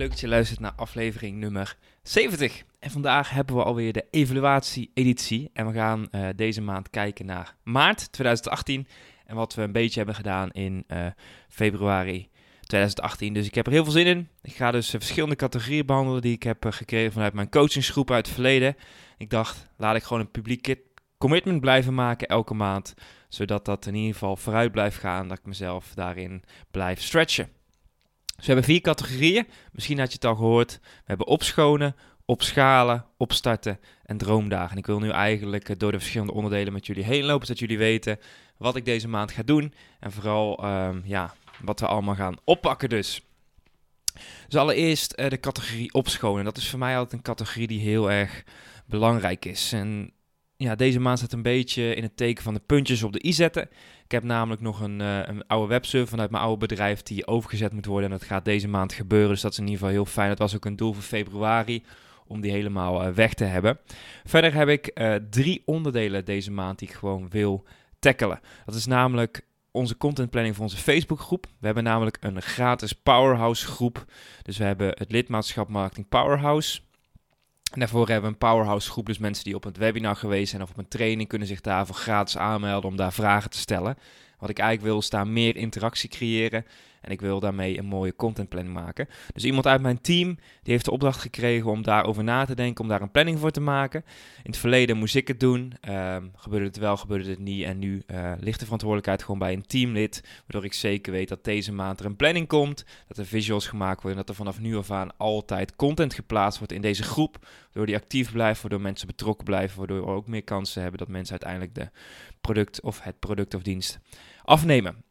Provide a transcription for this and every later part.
Leuk dat je luistert naar aflevering nummer 70. En vandaag hebben we alweer de evaluatie-editie. En we gaan eh, deze maand kijken naar maart 2018 en wat we een beetje hebben gedaan in uh, februari 2018. Dus ik heb er heel veel zin in. Ik ga dus uh, verschillende categorieën behandelen die ik heb gekregen vanuit mijn coachingsgroep uit het verleden. Ik dacht, laat ik gewoon een publiek commitment blijven maken elke maand. Zodat dat in ieder geval vooruit blijft gaan. Dat ik mezelf daarin blijf stretchen. Dus we hebben vier categorieën. Misschien had je het al gehoord. We hebben opschonen, opschalen, opstarten en droomdagen. En ik wil nu eigenlijk eh, door de verschillende onderdelen met jullie heen lopen, zodat jullie weten wat ik deze maand ga doen. En vooral um, ja, wat we allemaal gaan oppakken dus. Dus allereerst uh, de categorie opschonen. Dat is voor mij altijd een categorie die heel erg belangrijk is. En ja, deze maand staat een beetje in het teken van de puntjes op de i zetten. Ik heb namelijk nog een, uh, een oude webserver vanuit mijn oude bedrijf die overgezet moet worden. En dat gaat deze maand gebeuren. Dus dat is in ieder geval heel fijn. Dat was ook een doel voor februari om die helemaal uh, weg te hebben. Verder heb ik uh, drie onderdelen deze maand die ik gewoon wil tackelen. Dat is namelijk onze contentplanning voor onze Facebookgroep. We hebben namelijk een gratis Powerhouse groep. Dus we hebben het lidmaatschap Marketing Powerhouse. En daarvoor hebben we een powerhouse groep, dus mensen die op het webinar geweest zijn of op een training kunnen zich daarvoor gratis aanmelden om daar vragen te stellen. Wat ik eigenlijk wil is daar meer interactie creëren en ik wil daarmee een mooie contentplanning maken. Dus iemand uit mijn team die heeft de opdracht gekregen om daarover na te denken, om daar een planning voor te maken. In het verleden moest ik het doen. Uh, gebeurde het wel, gebeurde het niet. En nu uh, ligt de verantwoordelijkheid gewoon bij een teamlid. Waardoor ik zeker weet dat deze maand er een planning komt. Dat er visuals gemaakt worden. En dat er vanaf nu af aan altijd content geplaatst wordt in deze groep. Waardoor die actief blijft, waardoor mensen betrokken blijven. Waardoor we ook meer kansen hebben dat mensen uiteindelijk de product of het product of dienst afnemen.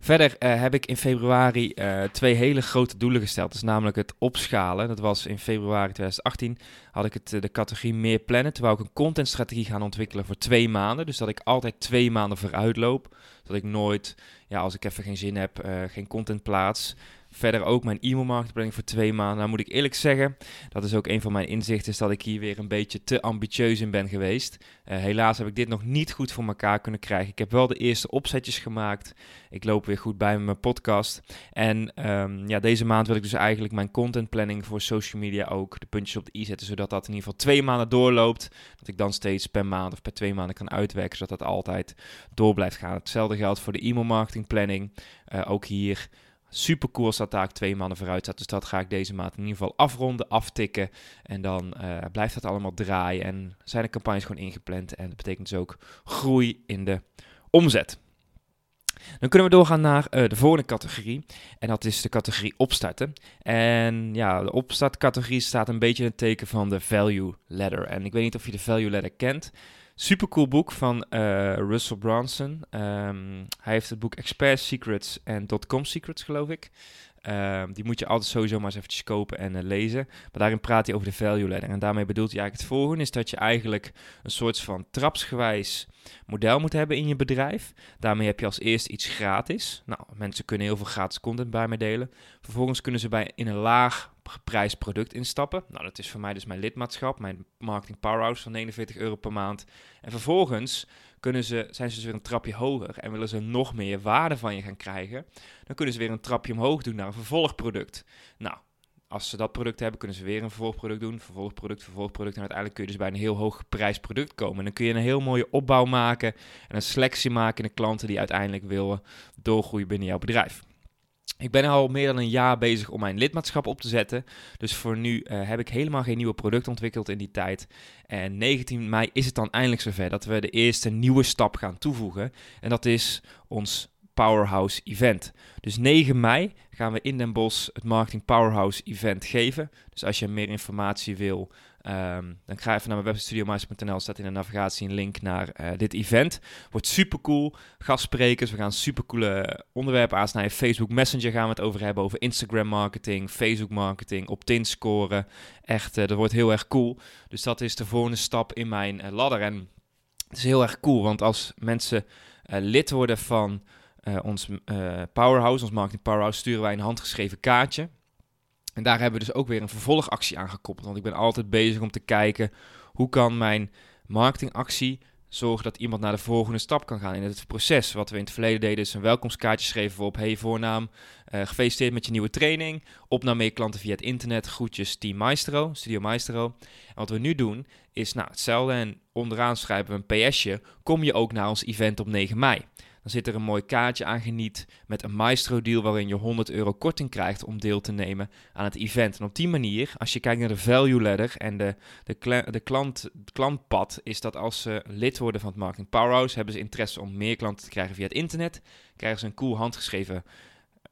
Verder uh, heb ik in februari uh, twee hele grote doelen gesteld. Is namelijk het opschalen. Dat was in februari 2018. Had ik het, uh, de categorie meer plannen. Terwijl ik een contentstrategie gaan ontwikkelen voor twee maanden. Dus dat ik altijd twee maanden vooruit loop. Dat ik nooit, ja, als ik even geen zin heb, geen content plaats. Verder ook mijn e-mailmarketingplanning voor twee maanden. Nou moet ik eerlijk zeggen, dat is ook een van mijn inzichten, is dat ik hier weer een beetje te ambitieus in ben geweest. Uh, helaas heb ik dit nog niet goed voor elkaar kunnen krijgen. Ik heb wel de eerste opzetjes gemaakt. Ik loop weer goed bij met mijn podcast. En um, ja, deze maand wil ik dus eigenlijk mijn contentplanning voor social media ook de puntjes op de i zetten, zodat dat in ieder geval twee maanden doorloopt. Dat ik dan steeds per maand of per twee maanden kan uitwerken, zodat dat altijd door blijft gaan. Hetzelfde geldt voor de e-mailmarketingplanning. Uh, ook hier super cool staat daar twee maanden vooruit staat. Dus dat ga ik deze maand in ieder geval afronden, aftikken. En dan uh, blijft dat allemaal draaien. En zijn de campagnes gewoon ingepland. En dat betekent dus ook groei in de omzet. Dan kunnen we doorgaan naar uh, de volgende categorie. En dat is de categorie opstarten. En ja, de opstartcategorie staat een beetje in het teken van de value ladder. En ik weet niet of je de value ladder kent. Super cool boek van uh, Russell Brunson. Um, hij heeft het boek Expert Secrets en Dotcom Secrets, geloof ik. Um, die moet je altijd sowieso maar eens eventjes kopen en uh, lezen. Maar daarin praat hij over de value ladder. En daarmee bedoelt hij eigenlijk het volgende: is dat je eigenlijk een soort van trapsgewijs model moet hebben in je bedrijf. Daarmee heb je als eerste iets gratis. Nou, mensen kunnen heel veel gratis content bij mij delen. Vervolgens kunnen ze bij in een laag geprijsd product instappen. Nou, dat is voor mij dus mijn lidmaatschap, mijn marketing powerhouse van 49 euro per maand. En vervolgens kunnen ze, zijn ze dus weer een trapje hoger en willen ze nog meer waarde van je gaan krijgen. Dan kunnen ze weer een trapje omhoog doen naar een vervolgproduct. Nou, als ze dat product hebben, kunnen ze weer een vervolgproduct doen. Vervolgproduct, vervolgproduct. En uiteindelijk kun je dus bij een heel hoog geprijsd product komen. En dan kun je een heel mooie opbouw maken en een selectie maken in de klanten die uiteindelijk willen doorgroeien binnen jouw bedrijf. Ik ben al meer dan een jaar bezig om mijn lidmaatschap op te zetten. Dus voor nu uh, heb ik helemaal geen nieuwe product ontwikkeld in die tijd. En 19 mei is het dan eindelijk zover dat we de eerste nieuwe stap gaan toevoegen. En dat is ons Powerhouse Event. Dus 9 mei gaan we in Den Bosch het Marketing Powerhouse Event geven. Dus als je meer informatie wil, Um, dan ga even naar mijn website studiomeister.nl, staat in de navigatie een link naar uh, dit event. Wordt super cool, gastsprekers, we gaan super coole onderwerpen aansnijden. Facebook Messenger gaan we het over hebben, over Instagram marketing, Facebook marketing, opt-in scoren. Echt, uh, dat wordt heel erg cool. Dus dat is de volgende stap in mijn uh, ladder. En het is heel erg cool, want als mensen lid worden van ons Powerhouse, ons Marketing Powerhouse, sturen wij een handgeschreven kaartje. En daar hebben we dus ook weer een vervolgactie aan gekoppeld. Want ik ben altijd bezig om te kijken hoe kan mijn marketingactie zorgen dat iemand naar de volgende stap kan gaan in het proces. Wat we in het verleden deden is een welkomstkaartje schreven we op hey voornaam, uh, gefeliciteerd met je nieuwe training, op naar meer klanten via het internet, groetjes Team Maestro, Studio Maestro. En wat we nu doen is nou hetzelfde en onderaan schrijven we een PSje, kom je ook naar ons event op 9 mei. Dan zit er een mooi kaartje aan geniet met een Maestro deal waarin je 100 euro korting krijgt om deel te nemen aan het event. En op die manier, als je kijkt naar de value ladder en de, de, de klant, klantpad, is dat als ze lid worden van het Marketing Powerhouse, hebben ze interesse om meer klanten te krijgen via het internet, krijgen ze een cool handgeschreven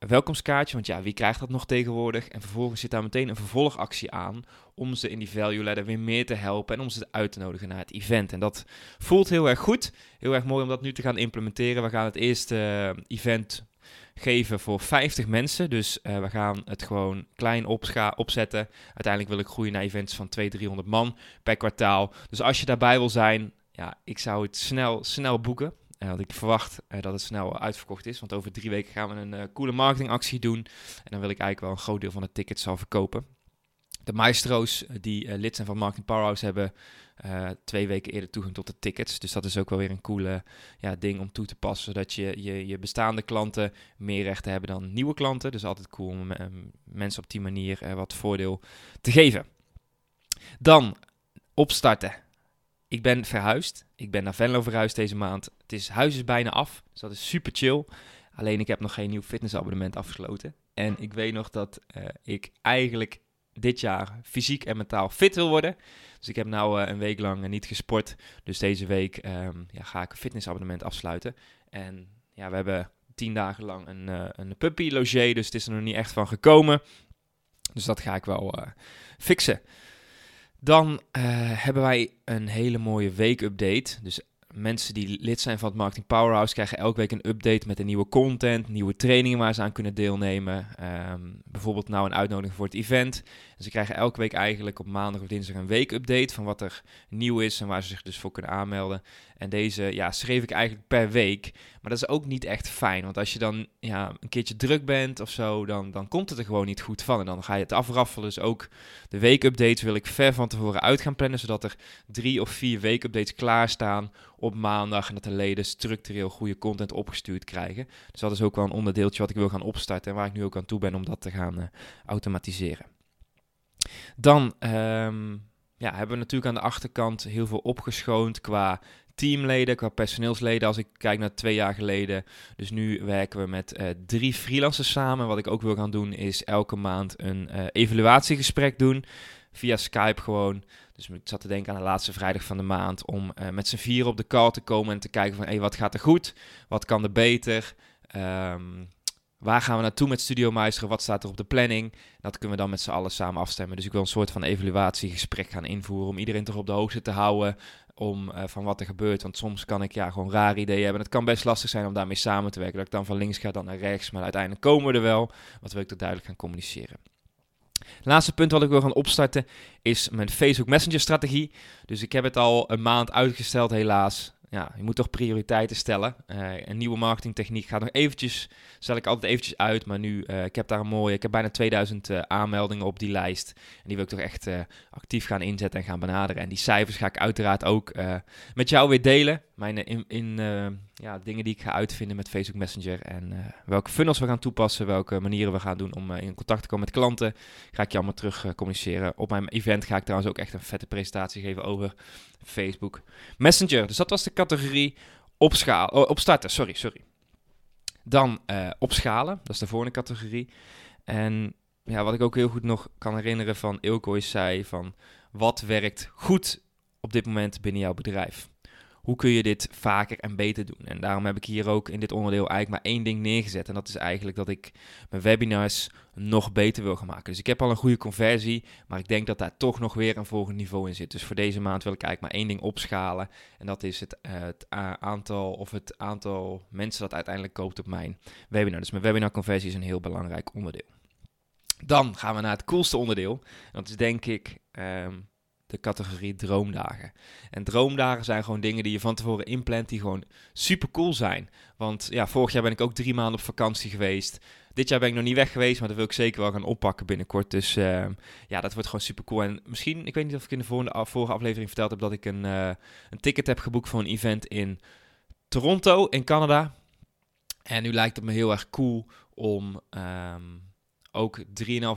welkomstkaartje, want ja, wie krijgt dat nog tegenwoordig? En vervolgens zit daar meteen een vervolgactie aan om ze in die value ladder weer meer te helpen en om ze uit te nodigen naar het event. En dat voelt heel erg goed, heel erg mooi om dat nu te gaan implementeren. We gaan het eerste eh, event geven voor 50 mensen. Dus uh, we gaan het gewoon klein opzetten. Uiteindelijk wil ik groeien naar events van 200, 300 man per kwartaal. Dus als je daarbij wil zijn, ja, ik zou het snel, snel boeken. Want ik verwacht uh, dat het snel uitverkocht is. Want over drie weken gaan we een uh, coole marketingactie doen. En dan wil ik eigenlijk wel een groot deel van de tickets al verkopen. De maestro's die lid zijn van Marketing Powerhouse hebben twee weken eerder toegang tot de tickets. Dus dat is ook wel weer een coole ja, ding om toe te passen. Zodat je, je, je bestaande klanten meer rechten hebben dan nieuwe klanten. Dus altijd cool om mensen op die manier wat voordeel te geven. Dan opstarten ik ben verhuisd. Ik ben naar Venlo verhuisd deze maand. Het is, huis is bijna af, dus dat is super chill. Alleen ik heb nog geen nieuw fitnessabonnement afgesloten. En ik weet nog dat uh, ik eigenlijk dit jaar fysiek en mentaal fit wil worden. Dus ik heb nu uh, een week lang uh, niet gesport. Dus deze week um, ja, ga ik een fitnessabonnement afsluiten. En ja, we hebben tien dagen lang een, een puppy logé. Dus het is er nog niet echt van gekomen. Dus dat ga ik wel fixen. Dan uh, hebben wij een hele mooie weekupdate. Dus mensen die lid zijn van het Marketing Powerhouse krijgen elke week een update met een nieuwe content, nieuwe trainingen waar ze aan kunnen deelnemen. Um, bijvoorbeeld nou een uitnodiging voor het event. En ze krijgen elke week eigenlijk op maandag of dinsdag een weekupdate van wat er nieuw is en waar ze zich dus voor kunnen aanmelden. En deze ja, schreef ik eigenlijk per week. Maar dat is ook niet echt fijn. Want als je dan ja, een keertje druk bent of zo, dan, dan komt het er gewoon niet goed van. En dan ga je het afraffelen. Dus ook de weekupdates wil ik ver van tevoren uit gaan plannen. Zodat er drie of vier weekupdates klaarstaan op maandag. En dat de leden structureel goede content opgestuurd krijgen. Dus dat is ook wel een onderdeeltje wat ik wil gaan opstarten. En waar ik nu ook aan toe ben om dat te gaan uh, automatiseren. Dan um, ja, hebben we natuurlijk aan de achterkant heel veel opgeschoond qua teamleden, qua personeelsleden. Als ik kijk naar twee jaar geleden. Dus nu werken we met uh, drie freelancers samen. Wat ik ook wil gaan doen is elke maand een uh, evaluatiegesprek doen. Via Skype gewoon. Dus ik zat te denken aan de laatste vrijdag van de maand. Om uh, met z'n vier op de call te komen en te kijken van... Hey, wat gaat er goed? Wat kan er beter? Um, Waar gaan we naartoe met Studio Meister? Wat staat er op de planning? Dat kunnen we dan met z'n allen samen afstemmen. Dus ik wil een soort van evaluatiegesprek gaan invoeren om iedereen toch op de hoogte te houden om, uh, van wat er gebeurt. Want soms kan ik ja, gewoon rare ideeën hebben. Het kan best lastig zijn om daarmee samen te werken. Dat ik dan van links ga, dan naar rechts. Maar uiteindelijk komen we er wel. Wat wil ik toch duidelijk gaan communiceren. Laatste punt wat ik wil gaan opstarten is mijn Facebook Messenger strategie. Dus ik heb het al een maand uitgesteld helaas ja, je moet toch prioriteiten stellen. Uh, een nieuwe marketingtechniek gaat nog eventjes, stel ik altijd eventjes uit, maar nu, uh, ik heb daar een mooie, ik heb bijna 2000 uh, eh, aanmeldingen op die lijst. En die wil ik toch echt actief gaan inzetten en gaan benaderen. En die cijfers ga ik uiteraard ook met jou weer delen. Mijn in, in ja, dingen die ik ga uitvinden met Facebook Messenger en welke funnels we gaan toepassen, welke manieren we gaan doen om in contact te komen met klanten, ga ik je allemaal terug communiceren. Op mijn event ga ik trouwens ook echt een vette presentatie geven over Facebook Messenger. Dus dat was de categorie opschalen, oh, opstarten, sorry, sorry. Dan opschalen, dat is de volgende categorie. En ja, wat ik ook heel goed nog kan herinneren van Ilko is zei van wat werkt goed op dit moment binnen jouw bedrijf. Hoe kun je dit vaker en beter doen? En daarom heb ik hier ook in dit onderdeel eigenlijk maar één ding neergezet. En dat is eigenlijk dat ik mijn webinars nog beter wil gaan maken. Dus ik heb al een goede conversie, maar ik denk dat daar toch nog weer een volgend niveau in zit. Dus voor deze maand wil ik eigenlijk maar één ding opschalen. En dat is het, uh, het aantal of het aantal mensen dat uiteindelijk koopt op mijn webinar. Dus mijn webinar conversie is een heel belangrijk onderdeel. Dan gaan we naar het coolste onderdeel. Dat is denk ik um, de categorie droomdagen. En droomdagen zijn gewoon dingen die je van tevoren inplant die gewoon super cool zijn. Want ja, vorig jaar ben ik ook drie maanden op vakantie geweest. Dit jaar ben ik nog niet weg geweest, maar dat wil ik zeker wel gaan oppakken binnenkort. Dus uh, ja, dat wordt gewoon super cool. En misschien, ik weet niet of ik in de vorige, vorige aflevering verteld heb dat ik een, uh, een ticket heb geboekt voor een event in Toronto in Canada. En nu lijkt het me heel erg cool om um, ook 3,5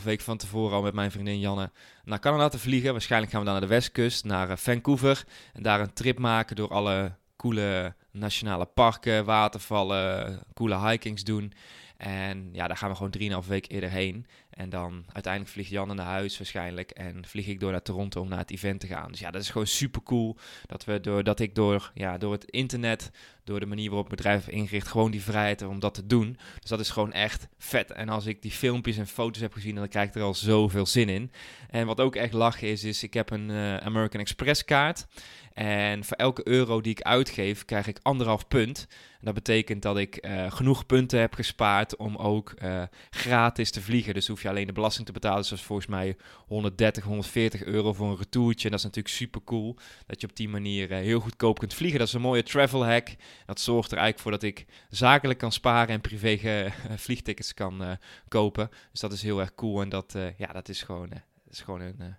weken van tevoren al met mijn vriendin Janne naar Canada te vliegen. Waarschijnlijk gaan we dan naar de westkust, naar uh, Vancouver. En daar een trip maken door alle coole nationale parken, watervallen, coole hikings doen. En ja, daar gaan we gewoon 3,5 weken eerder heen. En dan uiteindelijk vliegt Janne naar huis waarschijnlijk. En vlieg ik door naar Toronto om naar het event te gaan. Dus ja, dat is gewoon super cool. Dat, we door, dat ik door, ja, door het internet, door de manier waarop bedrijf ingericht, gewoon die vrijheid om dat te doen. Dus dat is gewoon echt vet. En als ik die filmpjes en foto's heb gezien, dan krijg ik er al zoveel zin in. En wat ook echt lachen is, is ik heb een uh, American Express kaart. En voor elke euro die ik uitgeef, krijg ik anderhalf punt. En dat betekent dat ik uh, genoeg punten heb gespaard om ook uh, gratis te vliegen. Dus hoef alleen de belasting te betalen. Dus dat is volgens mij 130, 140 euro voor een retourtje. En dat is natuurlijk super cool. Dat je op die manier uh, heel goedkoop kunt vliegen. Dat is een mooie travel hack. Dat zorgt er eigenlijk voor dat ik zakelijk kan sparen en privé vliegtickets kan kopen. Dus dat is heel erg cool. En dat, ja, dat is gewoon, is gewoon een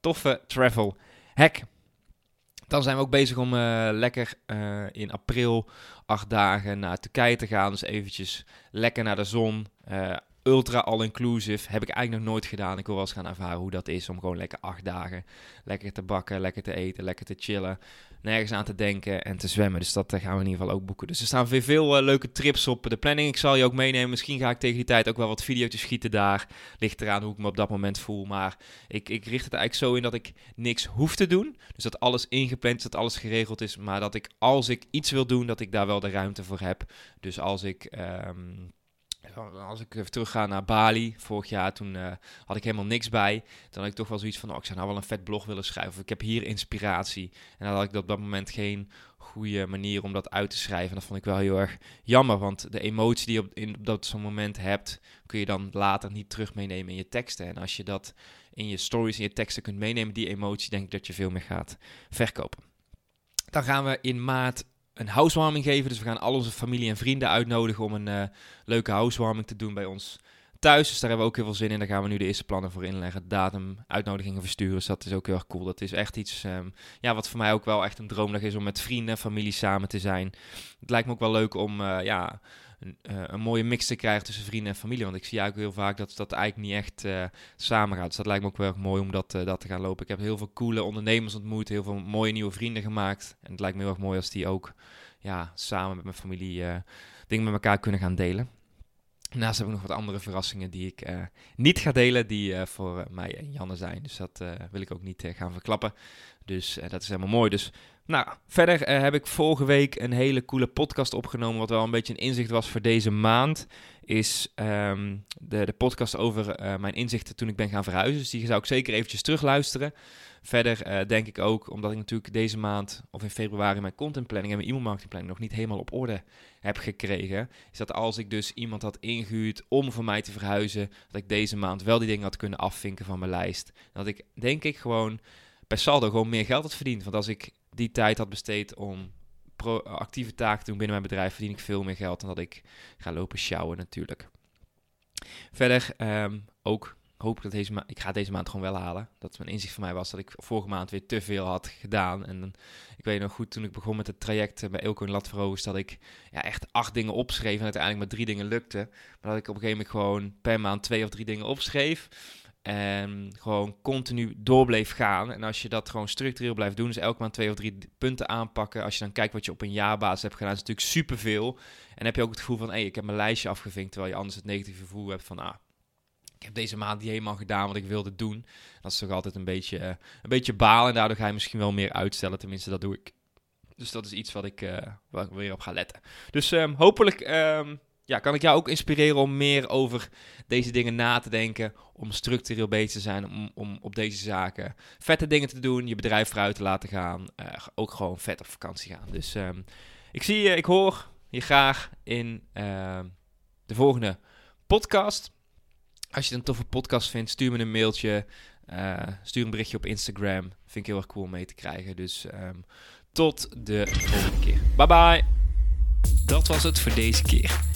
toffe travel hack. Dan zijn we ook bezig om lekker in april acht dagen naar Turkije te gaan. Dus eventjes lekker naar de zon. Ultra all-inclusive. Heb ik eigenlijk nog nooit gedaan. Ik wil wel eens gaan ervaren hoe dat is om gewoon lekker acht dagen lekker te bakken, lekker te eten, lekker te chillen. Nergens aan te denken en te zwemmen. Dus dat gaan we in ieder geval ook boeken. Dus er staan weer veel uh, leuke trips op de planning. Ik zal je ook meenemen. Misschien ga ik tegen die tijd ook wel wat video's schieten daar. Ligt eraan hoe ik me op dat moment voel. Maar ik, ik richt het eigenlijk zo in dat ik niks hoef te doen. Dus dat alles ingepland is, dat alles geregeld is. Maar dat ik als ik iets wil doen, dat ik daar wel de ruimte voor heb. Dus als ik... Um, als ik even terugga naar Bali, vorig jaar, toen uh, had ik helemaal niks bij. Dan had ik toch wel zoiets van, oh, ik zou nou wel een vet blog willen schrijven. Of ik heb hier inspiratie. En dan had ik op dat moment geen goede manier om dat uit te schrijven. En dat vond ik wel heel erg jammer, want de emotie die je op, in, dat zo'n moment hebt, kun je dan later niet terug meenemen in je teksten. En als je dat in je stories, in je teksten kunt meenemen, die emotie, denk ik dat je veel meer gaat verkopen. Dan gaan we in maart een housewarming geven. Dus we gaan al onze familie en vrienden uitnodigen om een uh, leuke housewarming te doen bij ons thuis. Dus daar hebben we ook heel veel zin in. Daar gaan we nu de eerste plannen voor inleggen. Datum, uitnodigingen versturen. Dus dat is ook heel erg cool. Dat is echt iets um, ja, wat voor mij ook wel echt een droomdag is om met vrienden en familie samen te zijn. Het lijkt me ook wel leuk om uh, ja, een, uh, een, mooie mix te krijgen tussen vrienden en familie. Want ik zie eigenlijk heel vaak dat dat eigenlijk niet echt uh, samen gaat. Dus dat lijkt me ook wel erg mooi om dat, uh, dat te gaan lopen. Ik heb heel veel coole ondernemers ontmoet, heel veel mooie nieuwe vrienden gemaakt. En het lijkt me heel erg mooi als die ook ja, samen met mijn familie dingen met elkaar kunnen gaan delen. Daarnaast heb ik nog wat andere verrassingen die ik niet ga delen, die voor mij en Janne zijn. Dus dat wil ik ook niet gaan verklappen. Dus dat is helemaal mooi. Dus nou, verder heb ik vorige week een hele coole podcast opgenomen, wat wel een beetje een inzicht was voor deze maand. Is um, de, de podcast over mijn inzichten toen ik ben gaan verhuizen. Dus die zou ik zeker eventjes terugluisteren. Verder uh, denk ik ook, omdat ik natuurlijk deze maand of in februari mijn contentplanning en mijn e-mailmarketingplanning nog niet helemaal op orde heb gekregen, is dat als ik dus iemand had ingehuurd om voor mij te verhuizen, dat ik deze maand wel die dingen had kunnen afvinken van mijn lijst. dat ik denk ik gewoon per saldo gewoon meer geld had verdiend. Want als ik die tijd had besteed om actieve taken te doen binnen mijn bedrijf, verdien ik veel meer geld dan dat ik ga lopen sjouwen natuurlijk. Verder um, ook hoop ik dat deze maand, ik ga deze maand gewoon wel halen. Dat mijn inzicht van mij was dat ik vorige maand weer te veel had gedaan. En ik weet nog goed, toen ik begon met het traject bij Elko en Latverhoos, dat ik ja, echt acht dingen opschreef en uiteindelijk maar drie dingen lukte. Maar dat ik op een gegeven moment gewoon per maand twee of drie dingen opschreef. En gewoon continu door bleef gaan. En als je dat gewoon structureel blijft doen, dus elke maand twee of drie punten aanpakken. Als je dan kijkt wat je op een jaarbasis hebt gedaan, is natuurlijk superveel. En heb je ook het gevoel van, hé, hey, ik heb mijn lijstje afgevinkt. Terwijl je anders het negatieve gevoel hebt van, ah, ik heb deze maand niet helemaal gedaan wat ik wilde doen. Dat is toch altijd een beetje, uh, een beetje balen. En daardoor ga je misschien wel meer uitstellen. Tenminste, dat doe ik Dus dat is iets wat ik, uh, waar weer op ga letten. Dus um, hopelijk um, ja, kan ik jou ook inspireren om meer over deze dingen na te denken. Om structureel bezig te zijn. Om, om op deze zaken vette dingen te doen. Je bedrijf vooruit te laten gaan. Uh, ook gewoon vet op vakantie gaan. Dus um, ik zie je, ik hoor je graag in de volgende podcast. Als je het een toffe podcast vindt, stuur me een mailtje. Uh, stuur een berichtje op Instagram. Vind ik heel erg cool om mee te krijgen. Dus um, tot de volgende keer. Bye bye. Dat was het voor deze keer.